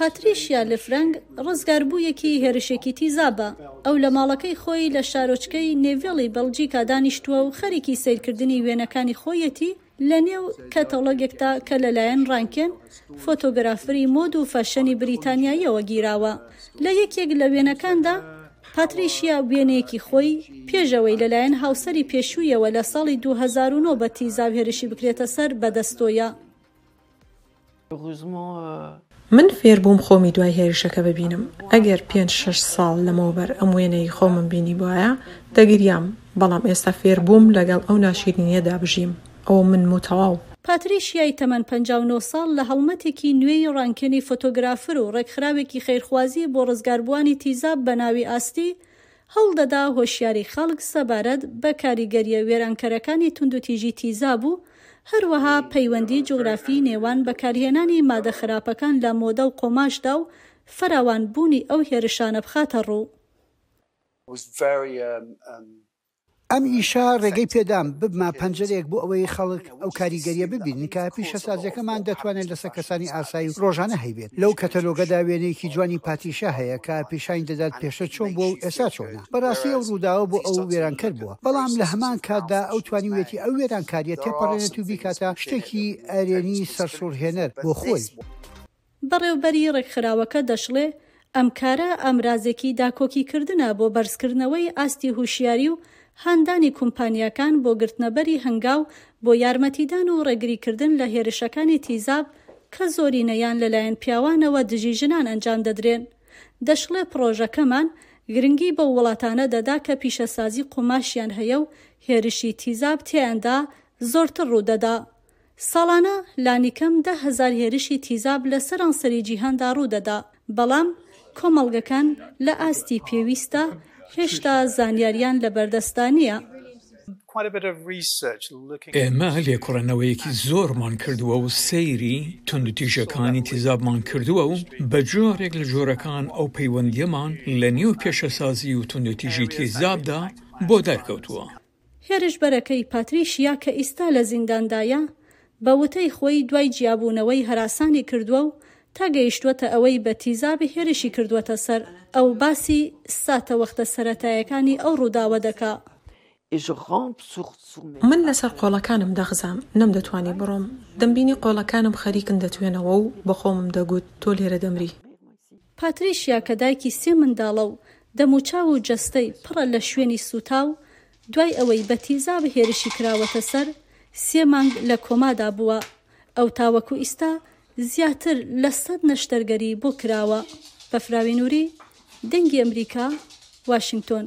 پاتریشیا لفرەنگ ڕزگاربوویەکی هێرشێکی تیزابە، ئەو لە ماڵەکەی خۆی لە شارۆچکەی نێڤیڵی بەڵجیکا دانیشتووە و خەریکی سەیرکردنی وێنەکانی خۆیەتی لە نێو کەتەڵۆگێکدا کە لەلایەن ڕانکێن، فۆتۆگرافری مۆد و فەشەنی بریتانیاییەوە گیراوە. لە یەکێک لە وێنەکاندا، پاتریشیا وێنەیەکی خۆی، پێش ئەوەی لەلایەن هاوسەری پێشوویەوە لە ساڵی دوو هەزار و نۆ بە تیزاب هێرشی بکرێتە سەر، بەدەستۆیە. من فێربووم خۆمی دوای هێرشەکە ببینم، ئەگەر پێنج شەش ساڵ لەمەوبەر ئەم وێنەی خۆمم بینیبوایە دەگریام، بەڵام ئێستا فێربووم لەگەڵ ئەو ناشیرینییەدا بژیم، ئەوە منم و تەواو. پاتریشیای تەمەن پەنجا و نۆ ساڵ لە هەڵمەتێکی نوێی ڕانکێنی فۆتۆگرافر و ڕێکخراوێکی خەیرخوازی بۆ ڕزگاربووانی تیزاب بە ناوی ئاستی هەوڵدەدا هۆشیاری خەڵک سەبارەت بە کاریگەرییە وێرانکەرەکانی توندوتیژی تیزاب و هەروەها پەیوەندی جوغرافیی نێوان بەکارهێنانی مادە خراپەکان لە مۆدە و قوماشدا و فراوانبوونی ئەو هێرشانە بخاتە ڕوو. ئەم ئیشە ڕێگەی پێدام ببمە پەنجەرەیەک بۆ ئەوەی خەڵک ئەو کاریگەریە ببینن کە پیشەسازیەکەمان دەتوانێت لەسەر کەسانی ئاسایی و ڕۆژانە هەیبێت لەو کەتەلۆگەدا وێنەیەکی جوانی پاتیشا هەیە کە پیشانی دەدات پێشتر چۆن بووە و ئێستا چۆنە بەڕاستی ئەو ڕووداوە بۆ ئەو وێرانکەر بووە بەڵام لە هەمان کاتدا ئەو توانیویەتی ئەو وێرانکاریە تێپەڕێنێت و بیکاتە شتێکی ئەرێنی سەرسوڕهێنەر بۆ خۆی. بەڕێوبەری ڕێکخراوەکە دەشڵێ، ئەم کارە ئامرازێکی داکۆکیکردنە بۆ بەرزکردنەوەی ئاستی هوشیاری و هاندانی کومپانیاکان بۆ گرتنەبەری هەنگاو بۆ یارمەتیدان و ڕێگریکردن لە هێرشەکانی تیزاب کە زۆرینەیان لەلایەن پیاوانەوە دژی ژنان ئەنجام دەدرێن. دەشڵێ، پڕۆژەکەمان گرنگی بەو وڵاتانە دەدا کە پیشەسازی قوماشیان هەیە و هێرشی تیزاب تێیاندا زۆرتر ڕوودەدا. ساڵانە لانیکەم دە هەزار هێرشی تیزاب لە سەرانسەری جیهاندا ڕوودەدا، بەڵام کۆمەڵگەکان لە ئاستی پێویستدا هێشتا زانیارییان لەبەردەستدا نییە. ئێمە لێکۆڵێنەوەیەکی زۆرمان کردووە و سەیری توندوتیژەکانی تیزابمان کردووە و بە جۆرێک لە جۆرەکان ئەو پەیوەندییەمان لەنێو پیشەسازی و توندوتیژی تیزابدا بۆ دەرکەوتووە. هێرشبەرەکەی پاتریشیا کە ئیستا لە زینداندایە، بە وتەی خۆی دوای جیابوونەوەی هەراسانی کردووە و تا گەیشتووەتە ئەوەی بە تیزاب هێرشی کردووەتە سەر ئەو باسی ساتەوەختە سەرەتایەکانی ئەو ڕووداوە دەکا. من لەسەر قۆڵەکانم دەخزام، نەمدەتوانی بڕۆم، دەمبینی قۆڵەکانم خەریکن دەتوێنەوە و بە خۆمم دەگوت تۆ لێرە دەمری. پاتریشیا کە دایکی سێ منداڵە و دەموچاو و جەستەی پڕە لە شوێنی سووتاو، دوای ئەوەی بە تیزاب هێرشی کراوەتە سەر، سێ مانگ لە کۆمادا بووە. ئەو تاوەکو ئیستا زیاتر لە سەد نەشتەرگەری بۆ کراوە. بەفراوی نوری، دەنگی ئەمریکا، واشینگتۆن.